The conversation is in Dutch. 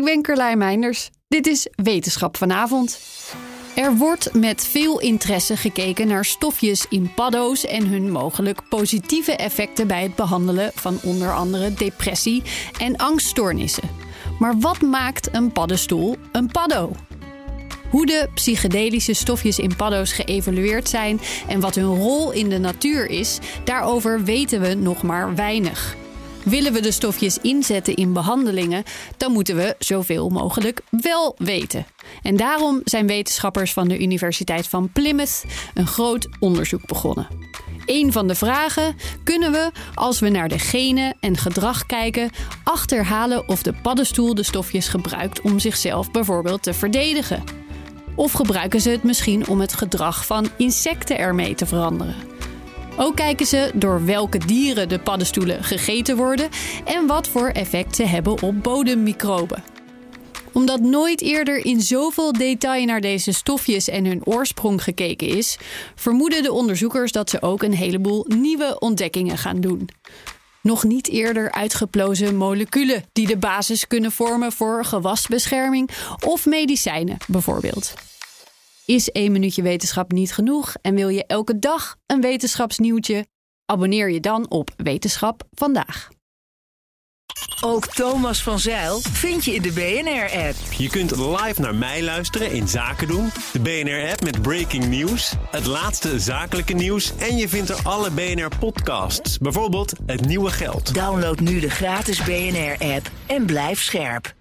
Ik ben Carlijn Meinders. Dit is Wetenschap vanavond. Er wordt met veel interesse gekeken naar stofjes in paddo's en hun mogelijk positieve effecten bij het behandelen van onder andere depressie en angststoornissen. Maar wat maakt een paddenstoel een paddo? Hoe de psychedelische stofjes in paddo's geëvalueerd zijn en wat hun rol in de natuur is, daarover weten we nog maar weinig. Willen we de stofjes inzetten in behandelingen, dan moeten we zoveel mogelijk wel weten. En daarom zijn wetenschappers van de Universiteit van Plymouth een groot onderzoek begonnen. Een van de vragen: kunnen we, als we naar de genen en gedrag kijken, achterhalen of de paddenstoel de stofjes gebruikt om zichzelf bijvoorbeeld te verdedigen? Of gebruiken ze het misschien om het gedrag van insecten ermee te veranderen? Ook kijken ze door welke dieren de paddenstoelen gegeten worden en wat voor effect ze hebben op bodemmicroben. Omdat nooit eerder in zoveel detail naar deze stofjes en hun oorsprong gekeken is, vermoeden de onderzoekers dat ze ook een heleboel nieuwe ontdekkingen gaan doen. Nog niet eerder uitgeplozen moleculen die de basis kunnen vormen voor gewasbescherming of medicijnen bijvoorbeeld. Is één minuutje wetenschap niet genoeg en wil je elke dag een wetenschapsnieuwtje? Abonneer je dan op Wetenschap vandaag. Ook Thomas van Zeil vind je in de BNR-app. Je kunt live naar mij luisteren in Zaken doen, de BNR-app met breaking news, het laatste zakelijke nieuws en je vindt er alle BNR-podcasts, bijvoorbeeld Het Nieuwe Geld. Download nu de gratis BNR-app en blijf scherp.